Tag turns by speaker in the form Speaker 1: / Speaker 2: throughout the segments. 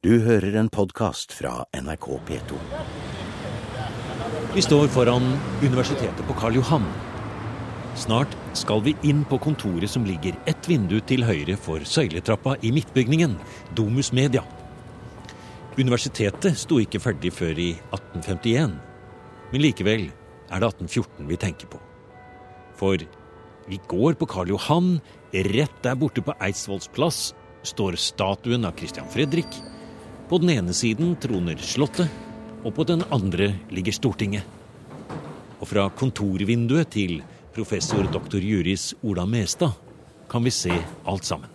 Speaker 1: Du hører en podkast fra NRK P2.
Speaker 2: Vi står foran universitetet på Karl Johan. Snart skal vi inn på kontoret som ligger ett vindu til høyre for søyletrappa i midtbygningen, Domus Media. Universitetet sto ikke ferdig før i 1851, men likevel er det 1814 vi tenker på. For vi går på Karl Johan, rett der borte på Eidsvolls plass står statuen av Christian Fredrik. På den ene siden troner Slottet, og på den andre ligger Stortinget. Og fra kontorvinduet til professor doktor juris Ola Mestad kan vi se alt sammen.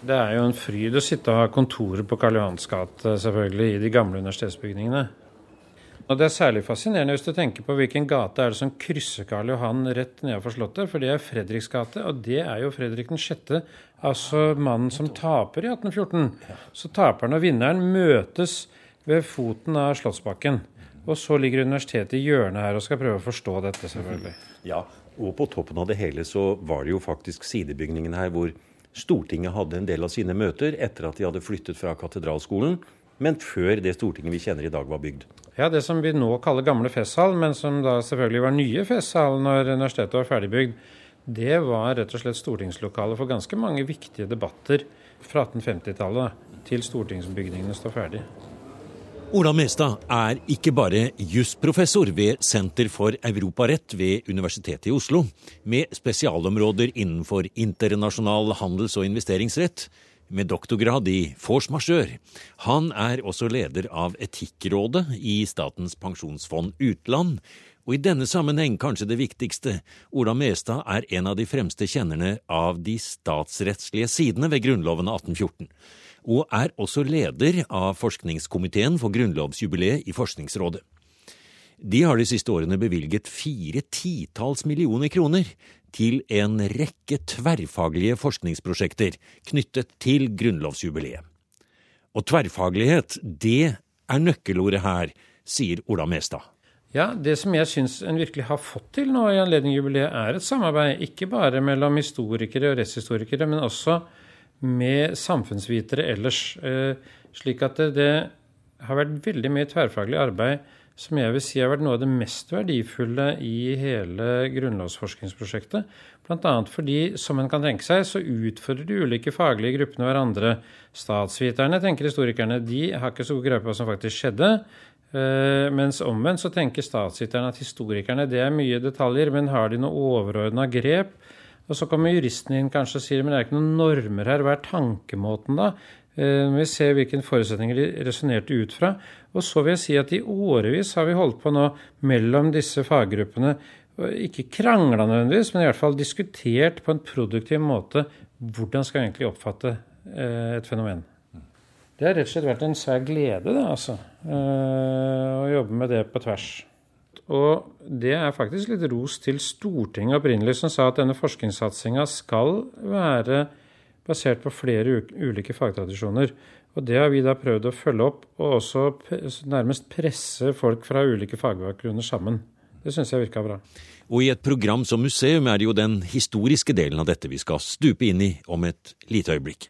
Speaker 3: Det er jo en fryd å sitte og ha kontoret på Karl Johans gate, selvfølgelig, i de gamle universitetsbygningene. Og Det er særlig fascinerende hvis du tenker på hvilken gate er det som krysser Karl Johan rett nedenfor Slottet, for det er Fredriks gate, og det er jo Fredrik 6., altså mannen som taper i 1814. Så taperen og vinneren møtes ved foten av Slottsbakken. Og så ligger universitetet i hjørnet her og skal prøve å forstå dette, selvfølgelig.
Speaker 4: Ja, og på toppen av det hele så var det jo faktisk sidebygningen her hvor Stortinget hadde en del av sine møter etter at de hadde flyttet fra katedralskolen, men før det Stortinget vi kjenner i dag var bygd.
Speaker 3: Ja, det som vi nå kaller gamle festsal, men som da selvfølgelig var nye festsal når universitetet var ferdigbygd, det var rett og slett stortingslokalet for ganske mange viktige debatter fra 1850-tallet til stortingsbygningene står ferdig.
Speaker 2: Ola Mestad er ikke bare jusprofessor ved Senter for europarett ved Universitetet i Oslo, med spesialområder innenfor internasjonal handels- og investeringsrett, med doktorgrad i force majeure. Han er også leder av Etikkrådet i Statens pensjonsfond utland. Og i denne sammenheng kanskje det viktigste, Ola Mestad er en av de fremste kjennerne av de statsrettslige sidene ved Grunnloven av 1814 og er også leder av forskningskomiteen for grunnlovsjubileet i Forskningsrådet. De har de siste årene bevilget fire titalls millioner kroner til en rekke tverrfaglige forskningsprosjekter knyttet til grunnlovsjubileet. Og tverrfaglighet, det er nøkkelordet her, sier Ola Mestad.
Speaker 3: Ja, Det som jeg syns en virkelig har fått til nå i anledning jubileet, er et samarbeid ikke bare mellom historikere og rettshistorikere, men også med samfunnsvitere ellers. Eh, slik at det, det, har vært veldig mye tverrfaglig arbeid som jeg vil si har vært noe av det mest verdifulle i hele grunnlovsforskningsprosjektet. Bl.a. fordi, som en kan tenke seg, så utfordrer de ulike faglige gruppene hverandre. Statsviterne, tenker historikerne, de har ikke så god greie på hva som faktisk skjedde. Eh, mens omvendt så tenker statsviterne at historikerne det er mye detaljer, men har de noe overordna grep og så kommer juristen inn kanskje og sier men det er ikke noen normer her, hva er tankemåten da? Eh, når vi ser hvilke forutsetninger de resonnerte ut fra. Og så vil jeg si at i årevis har vi holdt på nå mellom disse faggruppene, ikke krangla nødvendigvis, men i hvert fall diskutert på en produktiv måte hvordan skal vi egentlig oppfatte eh, et fenomen. Det har rett og slett vært en svær glede da, altså, eh, å jobbe med det på tvers. Og det er faktisk litt ros til Stortinget opprinnelig, som sa at denne forskningssatsinga skal være basert på flere ulike fagtradisjoner. Og det har vi da prøvd å følge opp, og også nærmest presse folk fra ulike fagbakgrunner sammen. Det syns jeg virka bra.
Speaker 2: Og i et program som museum er det jo den historiske delen av dette vi skal stupe inn i om et lite øyeblikk.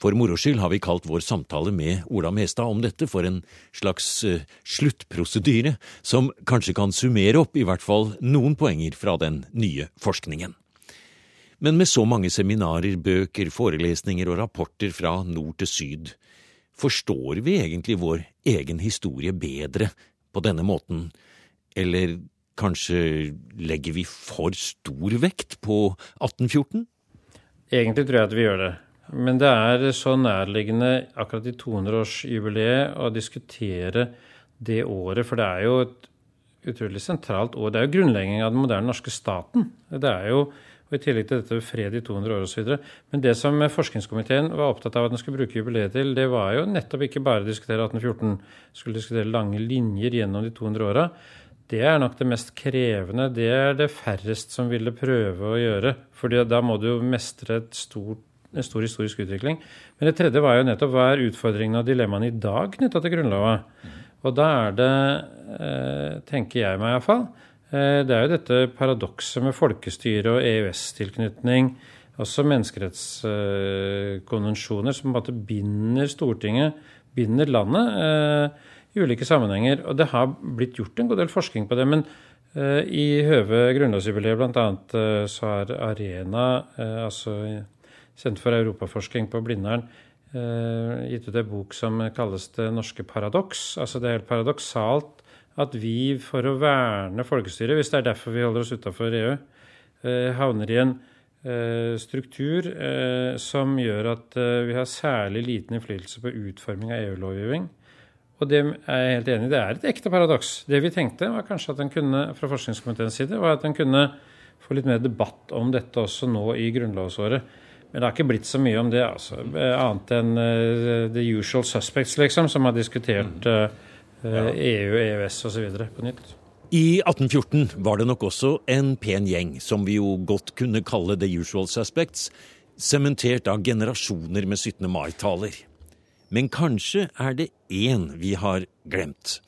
Speaker 2: For moro skyld har vi kalt vår samtale med Ola Mestad om dette for en slags uh, sluttprosedyre, som kanskje kan summere opp i hvert fall noen poenger fra den nye forskningen. Men med så mange seminarer, bøker, forelesninger og rapporter fra nord til syd, forstår vi egentlig vår egen historie bedre på denne måten, eller kanskje legger vi for stor vekt på 1814?
Speaker 3: Egentlig tror jeg at vi gjør det. Men det er så nærliggende akkurat i 200-årsjubileet å diskutere det året, for det er jo et utrolig sentralt år. Det er jo grunnleggingen av den moderne norske staten. Det er jo, og I tillegg til dette fred i 200 år osv. Men det som forskningskomiteen var opptatt av at den skulle bruke jubileet til, det var jo nettopp ikke bare å diskutere 1814, skulle diskutere lange linjer gjennom de 200 åra. Det er nok det mest krevende. Det er det færrest som ville prøve å gjøre. For da må du jo mestre stort en stor historisk utvikling. Men det tredje var jo nettopp hva er utfordringene og dilemmaene i dag knytta til Grunnlova. Og da er det, eh, tenker jeg meg iallfall, det er jo dette paradokset med folkestyre og EØS-tilknytning, også menneskerettskonvensjoner, som på en måte binder Stortinget binder landet i ulike sammenhenger. Og det har blitt gjort en god del forskning på det. men i høve grunnlovsjubileet bl.a. så har Arena, altså Senter for europaforskning på Blindern, gitt ut en bok som kalles Det norske paradoks. Altså det er helt paradoksalt at vi for å verne folkestyret, hvis det er derfor vi holder oss utafor EU, Eh, havner i en eh, struktur eh, som gjør at vi har særlig liten innflytelse på utforming av EU-lovgivning. Og det er jeg helt enig i. Det er et ekte paradoks. Det vi tenkte, var kanskje at en kunne fra forskningskomiteens side, var at en kunne få litt mer debatt om dette også nå i grunnlovsåret. Men det har ikke blitt så mye om det, altså. Annet enn uh, the usual suspects, liksom, som har diskutert uh, uh, EU, EØS osv. på nytt.
Speaker 5: I 1814 var det nok også en pen gjeng, som vi jo godt kunne kalle the usual suspects, sementert av generasjoner med 17. mai-taler. Men kanskje er det én vi har glemt,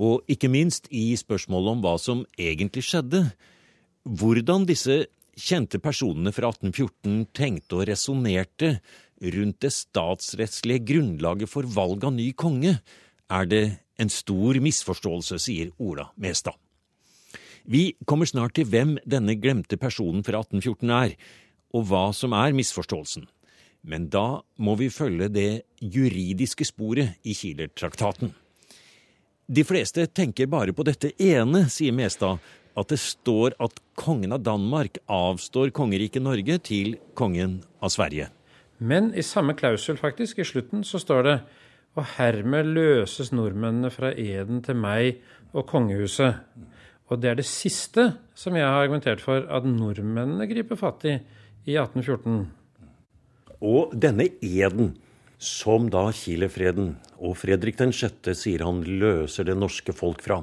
Speaker 5: og ikke minst i spørsmålet om hva som egentlig skjedde. Hvordan disse kjente personene fra 1814 tenkte og resonnerte rundt det statsrettslige grunnlaget for valg av ny konge, er det en stor misforståelse, sier Ola Mestad. Vi kommer snart til hvem denne glemte personen fra 1814 er, og hva som er misforståelsen. Men da må vi følge det juridiske sporet i Kieler-traktaten. De fleste tenker bare på dette ene, sier Mestad, at det står at kongen av Danmark avstår kongeriket Norge til kongen av Sverige.
Speaker 3: Men i samme klausul, faktisk, i slutten, så står det og hermed løses nordmennene fra eden til meg og kongehuset. Og det er det siste som jeg har argumentert for at nordmennene griper fatt i i 1814.
Speaker 2: Og denne eden, som da Kilefreden og Fredrik den 6. sier han løser det norske folk fra,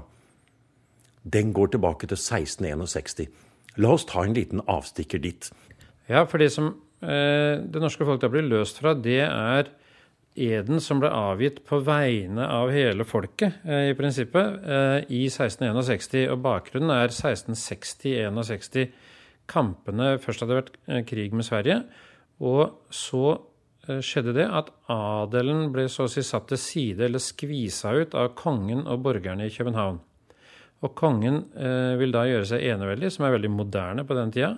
Speaker 2: den går tilbake til 1661. La oss ta en liten avstikker dit.
Speaker 3: Ja, for det som eh, det norske folk da blir løst fra, det er eden som ble avgitt på vegne av hele folket, eh, i prinsippet, eh, i 1661. Og bakgrunnen er 1660-61. Kampene Først hadde det vært eh, krig med Sverige, og så skjedde det at adelen ble så å si satt til side, eller skvisa ut, av kongen og borgerne i København. Og kongen vil da gjøre seg eneveldig, som er veldig moderne på den tida.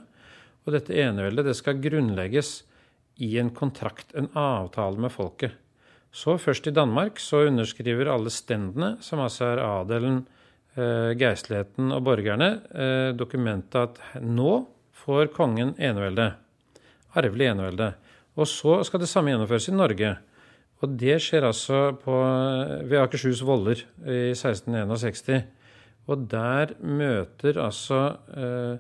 Speaker 3: Og dette eneveldet det skal grunnlegges i en kontrakt, en avtale med folket. Så først i Danmark så underskriver alle stendene, som altså er adelen, eh, geistligheten og borgerne, eh, dokumentet at nå får kongen enevelde. Arvelig enevelde. Og så skal det samme gjennomføres i Norge. Og det skjer altså på, ved Akershus voller i 1661. Og der møter altså eh,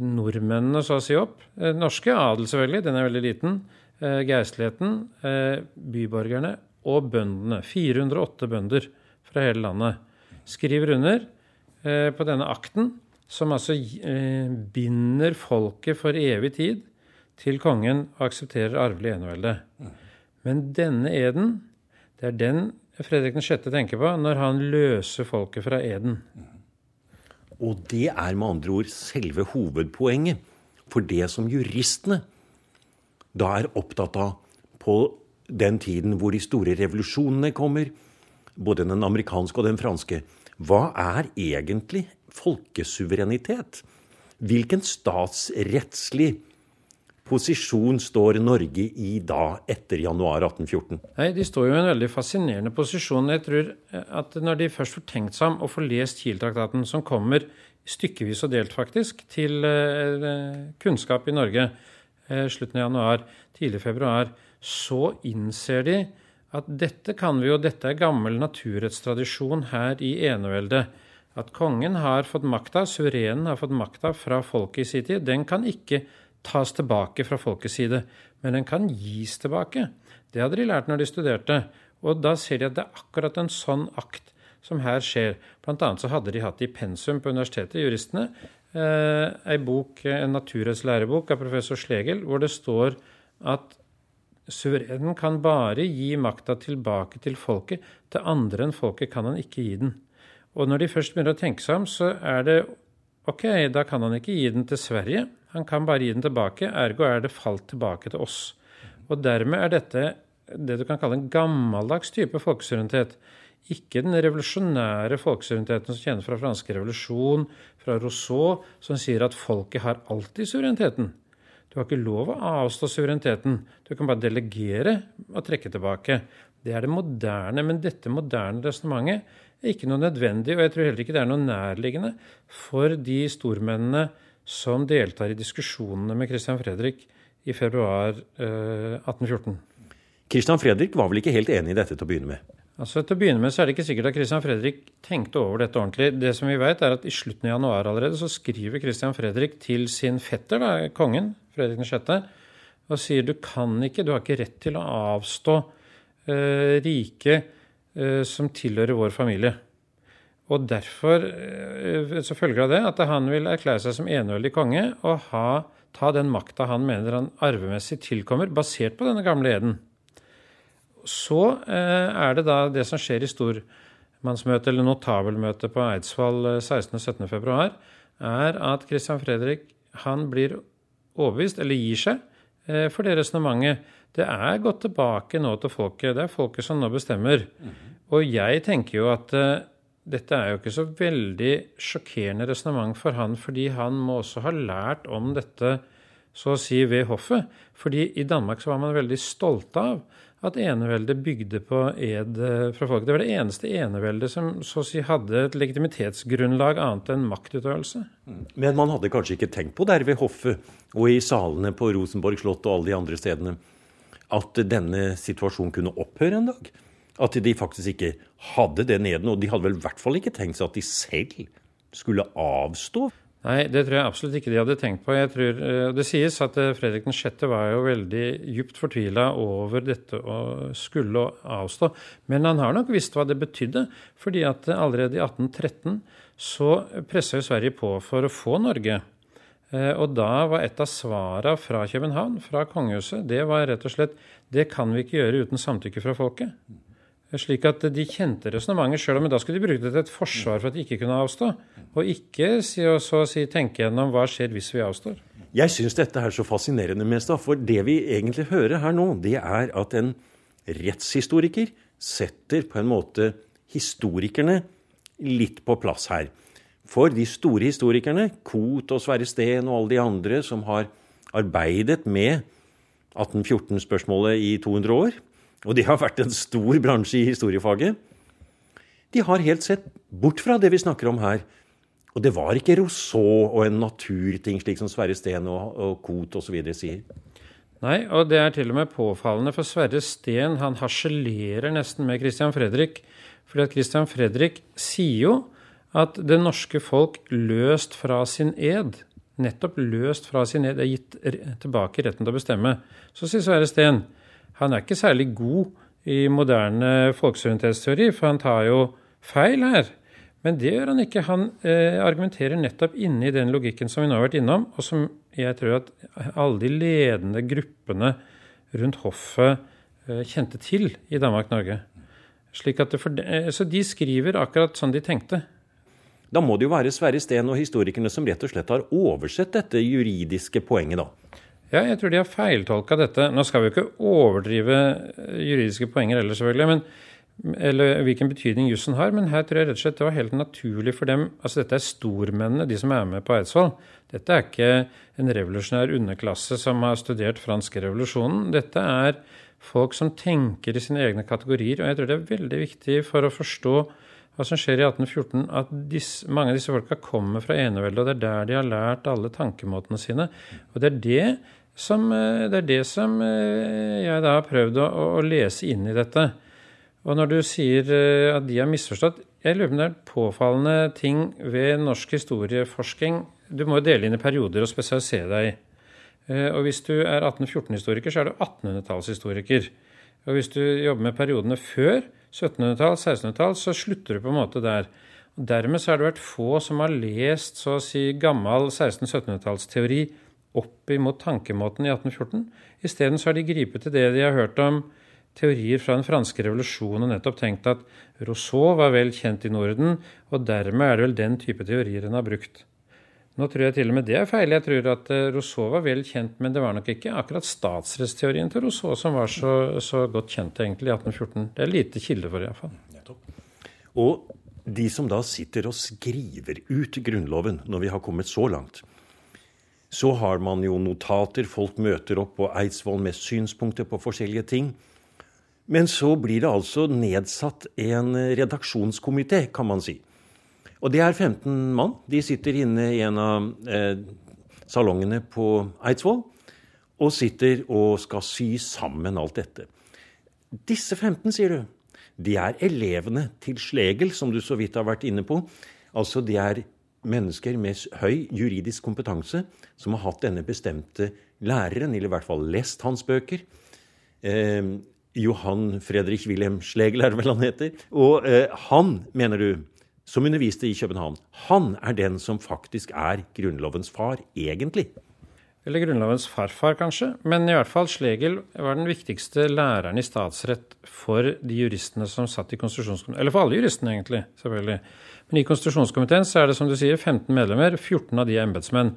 Speaker 3: nordmennene så å si opp. Eh, norske adel, selvfølgelig, den er veldig liten. Eh, geistligheten, eh, byborgerne og bøndene. 408 bønder fra hele landet skriver under eh, på denne akten, som altså binder folket for evig tid til kongen og aksepterer arvelig enevelde. Men denne eden, det er den Fredrik 6. tenker på når han løser folket fra eden.
Speaker 2: Og det er med andre ord selve hovedpoenget for det som juristene da er opptatt av på den tiden hvor de store revolusjonene kommer, både den amerikanske og den franske. Hva er egentlig folkesuverenitet? Hvilken statsrettslig posisjon står Norge i da, etter januar 1814?
Speaker 3: Nei, De står jo i en veldig fascinerende posisjon. Jeg tror at når de først får tenkt seg om og får lest Kiel-traktaten, som kommer stykkevis og delt, faktisk, til eh, kunnskap i Norge, slutten av januar, tidlig februar, så innser de at dette kan vi jo, dette er gammel naturrettstradisjon her i eneveldet. At kongen har fått makta, suverenen har fått makta fra folket i sin tid. Den kan ikke tas tilbake fra folkets side, men den kan gis tilbake. Det hadde de lært når de studerte. Og da ser de at det er akkurat en sånn akt som her skjer. Blant annet så hadde de hatt i pensum på universitetet, juristene, Eh, ei bok, en naturrettslærebok av professor Slegel, hvor det står at suverenen kan bare gi makta tilbake til folket. Til andre enn folket kan han ikke gi den. Og når de først begynner å tenke seg om, så er det ok, da kan han ikke gi den til Sverige. Han kan bare gi den tilbake, ergo er det falt tilbake til oss. Og dermed er dette det du kan kalle en gammeldags type folkesuverenitet. Ikke den revolusjonære folkesuvereniteten som kjenner fra franske revolusjon, fra Rousseau, som sier at folket har alltid suvereniteten. Du har ikke lov å avstå suvereniteten. Du kan bare delegere og trekke tilbake. Det er det moderne. Men dette moderne resonnementet er ikke noe nødvendig, og jeg tror heller ikke det er noe nærliggende for de stormennene som deltar i diskusjonene med Christian Fredrik i februar eh, 1814.
Speaker 2: Christian Fredrik var vel ikke helt enig i dette til å begynne med?
Speaker 3: Altså Til å begynne med så er det ikke sikkert at Christian Fredrik tenkte over dette ordentlig. Det som vi vet er at I slutten av januar allerede så skriver Christian Fredrik til sin fetter, da, kongen, Fredrik 6., og sier du kan ikke, du har ikke rett til å avstå eh, rike eh, som tilhører vår familie. Og derfor eh, så følger av det at han vil erklære seg som eneveldig konge og ha, ta den makta han mener han arvemessig tilkommer, basert på denne gamle eden. Så eh, er det da det som skjer i stormannsmøtet, eller notabelmøtet på Eidsvoll 16.-17. Eh, februar, er at Christian Fredrik han blir overbevist, eller gir seg, eh, for det resonnementet. Det er gått tilbake nå til folket. Det er folket som nå bestemmer. Og jeg tenker jo at dette er jo ikke så veldig sjokkerende resonnement for han, fordi han må også ha lært om dette så å si ved hoffet. Fordi i Danmark så var man veldig stolte av at eneveldet bygde på ed fra folket. Det var det eneste eneveldet som så å si hadde et legitimitetsgrunnlag annet enn maktutøvelse.
Speaker 2: Men man hadde kanskje ikke tenkt på der ved hoffet og i salene på Rosenborg slott og alle de andre stedene at denne situasjonen kunne opphøre en dag? At de faktisk ikke hadde det neden, og de hadde vel i hvert fall ikke tenkt seg at de selv skulle avstå
Speaker 3: Nei, det tror jeg absolutt ikke de hadde tenkt på. Tror, eh, det sies at eh, Fredrik 6. var jo veldig djupt fortvila over dette å skulle avstå. Men han har nok visst hva det betydde. fordi at allerede i 1813 så pressa jo Sverige på for å få Norge. Eh, og da var et av svara fra København, fra kongehuset, det var rett og slett det kan vi ikke gjøre uten samtykke fra folket. Slik at de kjente resonnementet sjøl, men da skulle de bruke det til et forsvar for at de ikke kunne avstå. Og ikke så å si, tenke gjennom hva skjer hvis vi avstår.
Speaker 2: Jeg syns dette er så fascinerende, Mestad. For det vi egentlig hører her nå, det er at en rettshistoriker setter på en måte historikerne litt på plass her. For de store historikerne, Koht og Sverre Steen og alle de andre som har arbeidet med 1814-spørsmålet i 200 år, og det har vært en stor bransje i historiefaget, de har helt sett bort fra det vi snakker om her. Og det var ikke Rousseau og en naturting, slik som Sverre Steen og, og Koht osv. sier.
Speaker 3: Nei, og det er til og med påfallende, for Sverre Steen han harselerer nesten med Christian Fredrik. Fordi at Christian Fredrik sier jo at det norske folk løst fra sin ed, nettopp løst fra sin ed, er gitt tilbake retten til å bestemme. Så sier Sverre Steen han er ikke særlig god i moderne folkesuverenitetsteori, for han tar jo feil her. Men det gjør han ikke. Han eh, argumenterer nettopp inni den logikken som vi nå har vært innom, og som jeg tror at alle de ledende gruppene rundt hoffet eh, kjente til i Danmark-Norge. Eh, så de skriver akkurat sånn de tenkte.
Speaker 2: Da må det jo være Sverre Steen og historikerne som rett og slett har oversett dette juridiske poenget, da.
Speaker 3: Ja, jeg tror de har feiltolka dette. Nå skal vi jo ikke overdrive juridiske poenger heller, selvfølgelig, men, eller hvilken betydning jussen har, men her tror jeg rett og slett det var helt naturlig for dem Altså, dette er stormennene, de som er med på Eidsvoll. Dette er ikke en revolusjonær underklasse som har studert franske revolusjonen. Dette er folk som tenker i sine egne kategorier, og jeg tror det er veldig viktig for å forstå hva som skjer i 1814, at disse, mange av disse folka kommer fra eneveldet, og det er der de har lært alle tankemåtene sine. Og det er det som, eh, det er det som eh, jeg da har prøvd å, å, lese inn i dette. Og når du sier eh, at de har misforstått Jeg lurer på om det er påfallende ting ved norsk historieforsking. Du må jo dele inn i perioder og spesialisere deg. Og hvis du er 1814-historiker, så er du 1800-tallshistoriker. Og hvis du jobber med periodene før 1700-tall, 1600-tall, så slutter du på en måte der. Og dermed så har det vært få som har lest så å si gammel 1600-1700-tallsteori opp imot tankemåten i 1814. Isteden har de gripet til det de har hørt om teorier fra den franske revolusjonen og nettopp tenkt at Rousseau var vel kjent i Norden, og dermed er det vel den type teorier en har brukt. Nå tror jeg til og med det er feil. Jeg tror at eh, Rousseau var vel kjent, men det var nok ikke akkurat statsrettsteorien til Rousseau som var så, så godt kjent egentlig i 1814. Det er lite kilde for, iallfall.
Speaker 2: Og de som da sitter og skriver ut Grunnloven, når vi har kommet så langt, så har man jo notater, folk møter opp på Eidsvoll med synspunkter på forskjellige ting. Men så blir det altså nedsatt en redaksjonskomité, kan man si. Og det er 15 mann. De sitter inne i en av eh, salongene på Eidsvoll og sitter og skal sy sammen alt dette. Disse 15, sier du, de er elevene til Slegel, som du så vidt har vært inne på. Altså de er mennesker med høy juridisk kompetanse som har hatt denne bestemte læreren, eller i hvert fall lest hans bøker. Eh, Johan Fredrik Wilhelm Schlegel, er det vel han heter. Og eh, han, mener du, som underviste i København, han er den som faktisk er Grunnlovens far, egentlig.
Speaker 3: Eller Grunnlovens farfar, kanskje. Men i hvert fall Schlegel var den viktigste læreren i statsrett for de juristene som satt i konstitusjonskomiteen. Eller for alle juristene, egentlig. selvfølgelig. Men i konstitusjonskomiteen så er det som du sier 15 medlemmer. 14 av de er embetsmenn.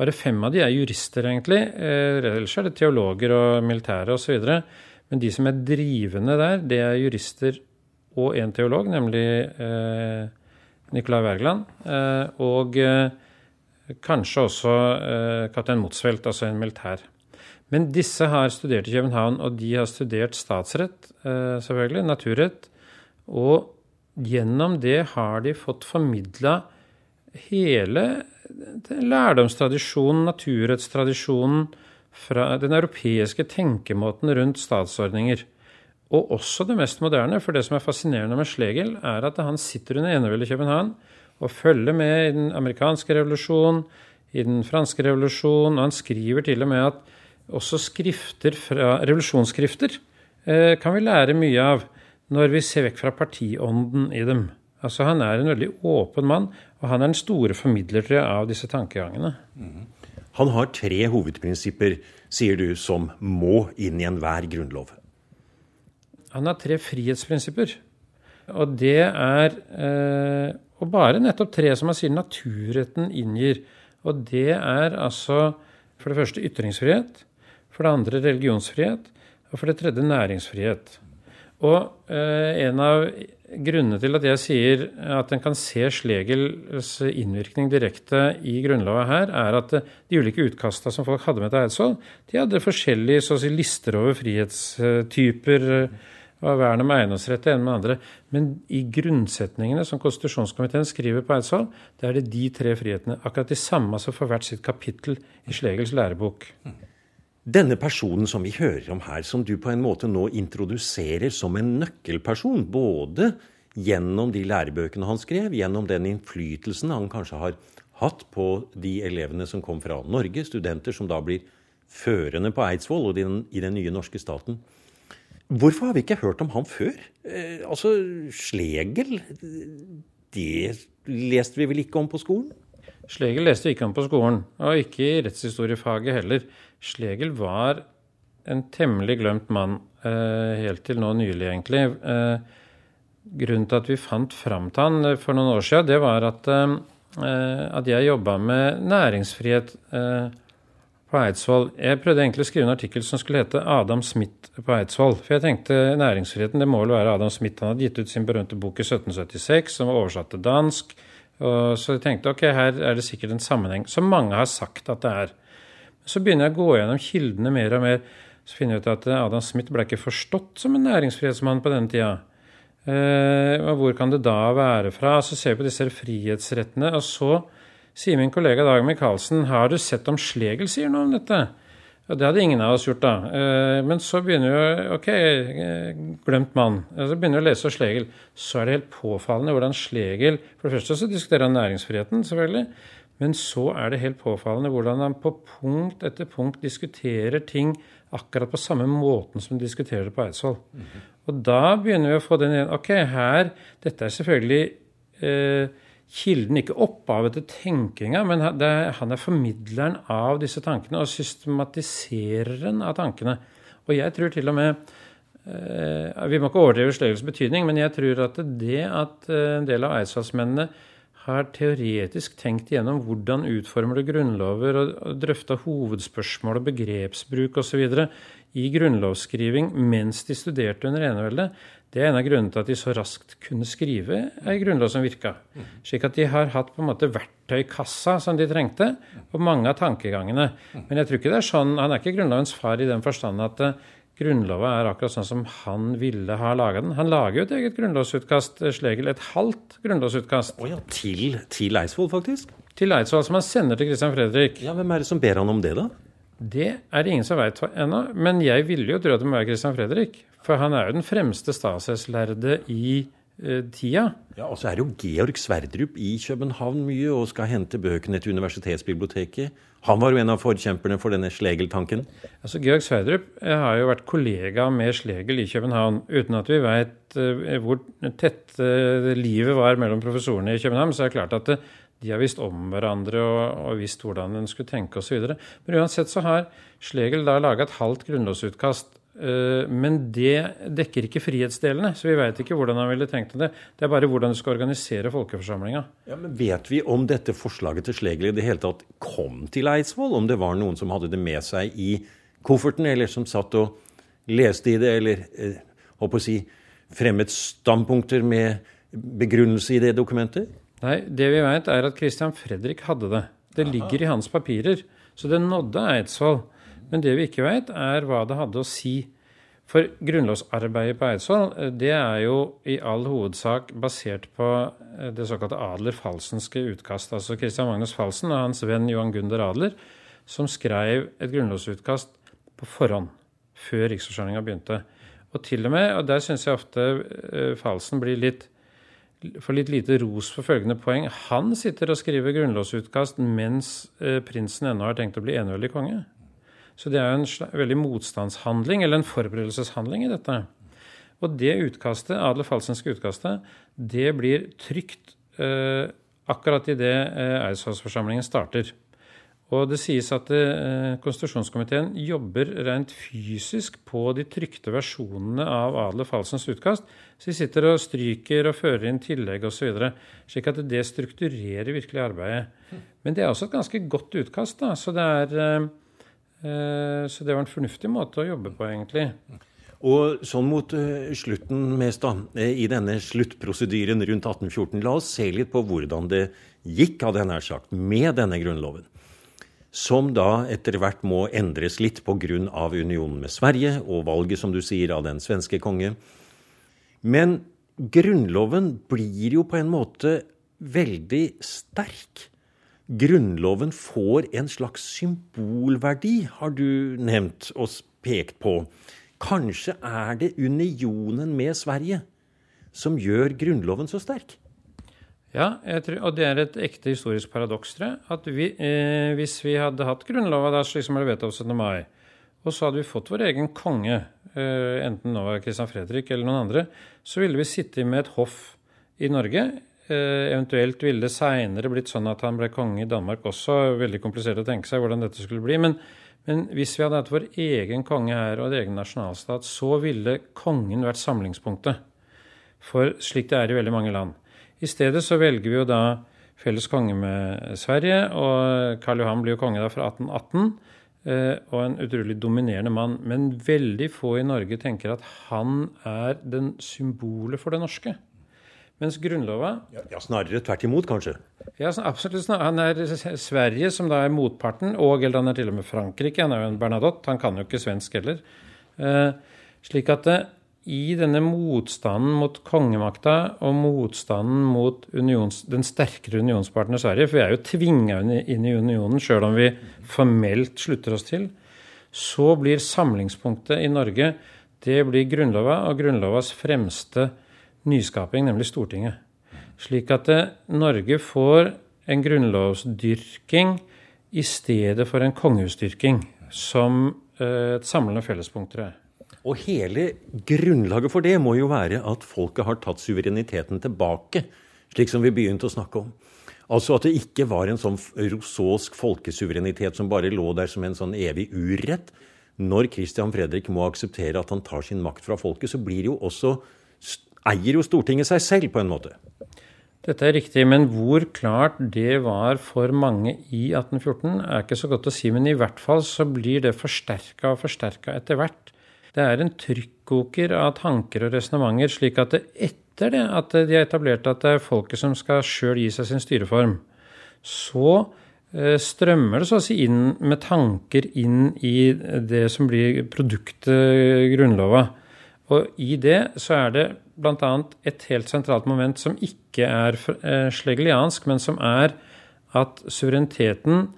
Speaker 3: Bare fem av de er jurister, egentlig. Eh, ellers er det teologer og militære osv. Men de som er drivende der, det er jurister og en teolog, nemlig eh, Nicolai Wergeland. Eh, og eh, kanskje også eh, kaptein Motsfeldt, altså en militær. Men disse har studert i København, og de har studert statsrett, selvfølgelig, naturrett. Og gjennom det har de fått formidla hele lærdomstradisjonen, naturrettstradisjonen, fra den europeiske tenkemåten rundt statsordninger. Og også det mest moderne, for det som er fascinerende med Schlegel, er at han sitter under enevelde København og følger med i den amerikanske revolusjonen, i den franske revolusjonen, og han skriver til og med at også skrifter fra, revolusjonsskrifter eh, kan vi lære mye av når vi ser vekk fra partiånden i dem. Altså Han er en veldig åpen mann, og han er den store formidler av disse tankegangene. Mm.
Speaker 2: Han har tre hovedprinsipper, sier du, som må inn i enhver grunnlov.
Speaker 3: Han har tre frihetsprinsipper. Og det er eh, Og bare nettopp tre som han sier naturretten inngir. Og det er altså for det første ytringsfrihet, for det andre religionsfrihet, og for det tredje næringsfrihet. Og eh, en av grunnene til at jeg sier at en kan se Slegels innvirkning direkte i Grunnloven her, er at de ulike utkasta som folk hadde med til Eidsvoll, de hadde forskjellige si, lister over frihetstyper og vern om eiendomsrett det ene med andre. Men i grunnsetningene som konstitusjonskomiteen skriver på Eidsvoll, det er det de tre frihetene. Akkurat de samme som får hvert sitt kapittel i Slegels lærebok.
Speaker 2: Denne personen som vi hører om her, som du på en måte nå introduserer som en nøkkelperson, både gjennom de lærebøkene han skrev, gjennom den innflytelsen han kanskje har hatt på de elevene som kom fra Norge, studenter som da blir førende på Eidsvoll og i den nye norske staten. Hvorfor har vi ikke hørt om han før? Eh, altså, Slegel Det leste vi vel ikke om på skolen?
Speaker 3: Slegel leste ikke om på skolen, og ikke i rettshistoriefaget heller. Slegel var en temmelig glemt mann, eh, helt til nå nylig, egentlig. Eh, grunnen til at vi fant fram til han eh, for noen år siden, det var at, at jeg jobba med næringsfrihet på Eidsvoll. Jeg prøvde egentlig å skrive en artikkel som skulle hete 'Adam Smith på Eidsvoll'. For jeg tenkte næringsfriheten, det må vel være Adam Smith. Han hadde gitt ut sin berømte bok i 1776, som var oversatt til dansk. Og så jeg tenkte ok, her er det sikkert en sammenheng, som mange har sagt at det er. Så begynner jeg å gå gjennom kildene mer og mer. Så finner jeg ut at Adam Smith ble ikke forstått som en næringsfrihetsmann på denne tida. Eh, hvor kan det da være fra? Så ser vi på disse frihetsrettene. Og så sier min kollega Dag Michaelsen, har du sett om Slegel sier noe om dette? Og det hadde ingen av oss gjort, da. Eh, men så begynner vi Ok, glemt mann. Så begynner vi å lese Slegel. Så er det helt påfallende hvordan Slegel For det første så diskuterer han næringsfriheten, selvfølgelig. Men så er det helt påfallende hvordan han på punkt etter punkt diskuterer ting akkurat på samme måten som de diskuterer det på Eidsvoll. Mm -hmm. Og da begynner vi å få den igjen. Ok, her Dette er selvfølgelig eh, kilden, ikke opphavet til tenkinga, men det, han er formidleren av disse tankene og systematisereren av tankene. Og jeg tror til og med eh, Vi må ikke overdrive Schlegels betydning, men jeg tror at det at eh, en del av eidsvollsmennene har teoretisk tenkt igjennom hvordan utformer du grunnlover, og drøfta hovedspørsmål og begrepsbruk osv. i grunnlovsskriving mens de studerte under eneveldet, det er en av grunnene til at de så raskt kunne skrive ei grunnlov som virka. Slik at de har hatt på en måte verktøykassa som de trengte, og mange av tankegangene. Men jeg tror ikke det er sånn, han er ikke Grunnlovens far i den forstand at uh, Grunnlova er akkurat sånn som han ville ha laga den. Han lager jo et eget grunnlovsutkast, eh, Slegel. Et halvt grunnlovsutkast.
Speaker 2: Oh ja, til, til Eidsvoll, faktisk?
Speaker 3: Til Eidsvoll, som han sender til Christian Fredrik.
Speaker 2: Ja, Hvem er det som ber han om det, da?
Speaker 3: Det er det ingen som veit ennå. Men jeg ville jo tro at det må være Christian Fredrik. For han er jo den fremste statseslærde i eh, tida.
Speaker 2: Ja, Og så er det jo Georg Sverdrup i København mye og skal hente bøkene til universitetsbiblioteket. Han var jo en av forkjemperne for denne Slegel-tanken.
Speaker 3: Altså, Georg Sverdrup eh, har jo vært kollega med Slegel i København. Uten at vi veit eh, hvor tett eh, livet var mellom professorene i København, så er det klart at eh, de har visst om hverandre og, og visst hvordan en skulle tenke osv. Men uansett så har Slegel da laga et halvt grunnlovsutkast. eh, Men det dekker ikke frihetsdelene, så vi veit ikke hvordan han ville tenkt det. Det er bare hvordan du skal organisere folkeforsamlinga.
Speaker 2: Ja, men Vet vi om dette forslaget til Slegel i det hele tatt kom til Eidsvoll? Om det var noen som hadde det med seg i kofferten, eller som satt og leste i det, eller eh, håper å si, fremmet standpunkter med begrunnelse i det dokumentet?
Speaker 3: Nei, det vi veit er at Christian Fredrik hadde det. Det ligger i hans papirer. Så det nådde Eidsvoll. Men det vi ikke veit, er hva det hadde å si. For grunnlovsarbeidet på Eidsvoll, det er jo i all hovedsak basert på eh, det såkalte Adler-Falsenske utkast. Altså Christian Magnus Falsen og hans venn Johan Gunder Adler, som skrev et grunnlovsutkast på forhånd, før riksforsamlinga begynte. Og til og med, og der syns jeg ofte eh, Falsen blir litt får litt lite ros for følgende poeng. Han sitter og skriver grunnlovsutkast mens eh, prinsen ennå har tenkt å bli eneveldig konge. Så det er jo en veldig motstandshandling, eller en forberedelseshandling i dette. Og det utkastet, Adel Falsenske utkastet, det blir trygt eh, akkurat idet eh, Eidsvollsforsamlingen starter. Og det sies at eh, konstitusjonskomiteen jobber rent fysisk på de trykte versjonene av Adler Falsens utkast. Så de sitter og stryker og fører inn tillegg osv. Slik at det strukturerer virkelig arbeidet. Men det er også et ganske godt utkast, da. Så det, er, eh, eh, så det var en fornuftig måte å jobbe på, egentlig.
Speaker 2: Og sånn mot eh, slutten mest, da, eh, i denne sluttprosedyren rundt 1814, la oss se litt på hvordan det gikk, hadde jeg nær sagt, med denne grunnloven. Som da etter hvert må endres litt pga. unionen med Sverige og valget, som du sier, av den svenske konge. Men Grunnloven blir jo på en måte veldig sterk. Grunnloven får en slags symbolverdi, har du nevnt og pekt på. Kanskje er det unionen med Sverige som gjør Grunnloven så sterk?
Speaker 3: Ja, tror, og det er et ekte historisk paradoks, tror jeg. At vi, eh, hvis vi hadde hatt Grunnlova da, slik som ble vedtatt 17. mai, og så hadde vi fått vår egen konge, eh, enten nå var Christian Fredrik eller noen andre, så ville vi sitte med et hoff i Norge. Eh, eventuelt ville det seinere blitt sånn at han ble konge i Danmark også. Veldig komplisert å tenke seg hvordan dette skulle bli. Men, men hvis vi hadde hatt vår egen konge her og en egen nasjonalstat, så ville kongen vært samlingspunktet. For slik det er i veldig mange land. I stedet så velger vi jo da felles konge med Sverige, og Karl Johan blir jo konge da fra 1818. eh, Og en utrolig dominerende mann. Men veldig få i Norge tenker at han er den symbolet for det norske. Mens Grunnlova
Speaker 2: Ja, Snarere tvert imot, kanskje.
Speaker 3: ja, absolutt. Han er Sverige, som da er motparten, og eller han er til og med Frankrike. Han er jo en Bernadotte. Han kan jo ikke svensk heller. Eh, slik at det, i denne motstanden mot kongemakta og motstanden mot unions, den sterkere unionspartner Sverige, for vi er jo tvinga inn i unionen sjøl om vi formelt slutter oss til, så blir samlingspunktet i Norge det blir Grunnlova og Grunnlovas fremste nyskaping, nemlig Stortinget. Slik at det, Norge får en grunnlovsdyrking i stedet for en kongehusdyrking, som eh, et samlende fellespunkt, jeg.
Speaker 2: Og hele grunnlaget for det må jo være at folket har tatt suvereniteten tilbake, slik som vi begynte å snakke om. Altså at det ikke var en sånn rosåsk folkesuverenitet som bare lå der som en sånn evig urett. Når Christian Fredrik må akseptere at han tar sin makt fra folket, så blir jo også eier jo Stortinget seg selv, på en måte.
Speaker 3: Dette er riktig, men hvor klart det var for mange i 1814 er ikke så godt å si. Men i hvert fall så blir det forsterka og forsterka etter hvert. Det er en trykkoker av tanker og resonnementer, slik at det etter det at de har etablert at det er folket som skal sjøl gi seg sin styreform, så eh, strømmer det så å si inn med tanker inn i det som blir produktet Grunnlova. Og i det så er det bl.a. et helt sentralt moment som ikke er eh, slegeliansk, men som er at suvereniteten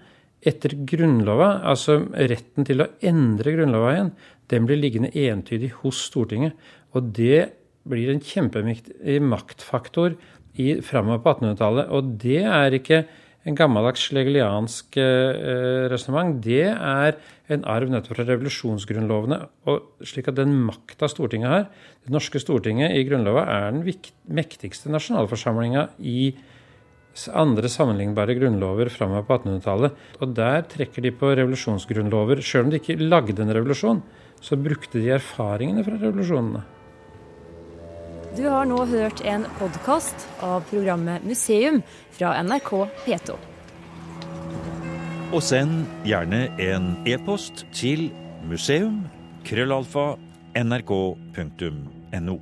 Speaker 3: etter Grunnlova, altså retten til å endre Grunnlova igjen, den blir liggende entydig hos Stortinget. Og det blir en kjempeviktig maktfaktor i, framover på 1800-tallet. Og det er ikke en gammeldags slegeliansk eh, resonnement. Det er en arv nettopp fra revolusjonsgrunnlovene. og slik at den makta Stortinget har Det norske Stortinget i Grunnlova er den mektigste nasjonalforsamlinga i andre sammenlignbare grunnlover framover på 1800-tallet. Og der trekker de på revolusjonsgrunnlover. Sjøl om de ikke lagde en revolusjon, så brukte de erfaringene fra revolusjonene.
Speaker 6: Du har nå hørt en podkast av programmet Museum fra NRK P2.
Speaker 5: Og send gjerne en e-post til museum krøllalfa nrk.no.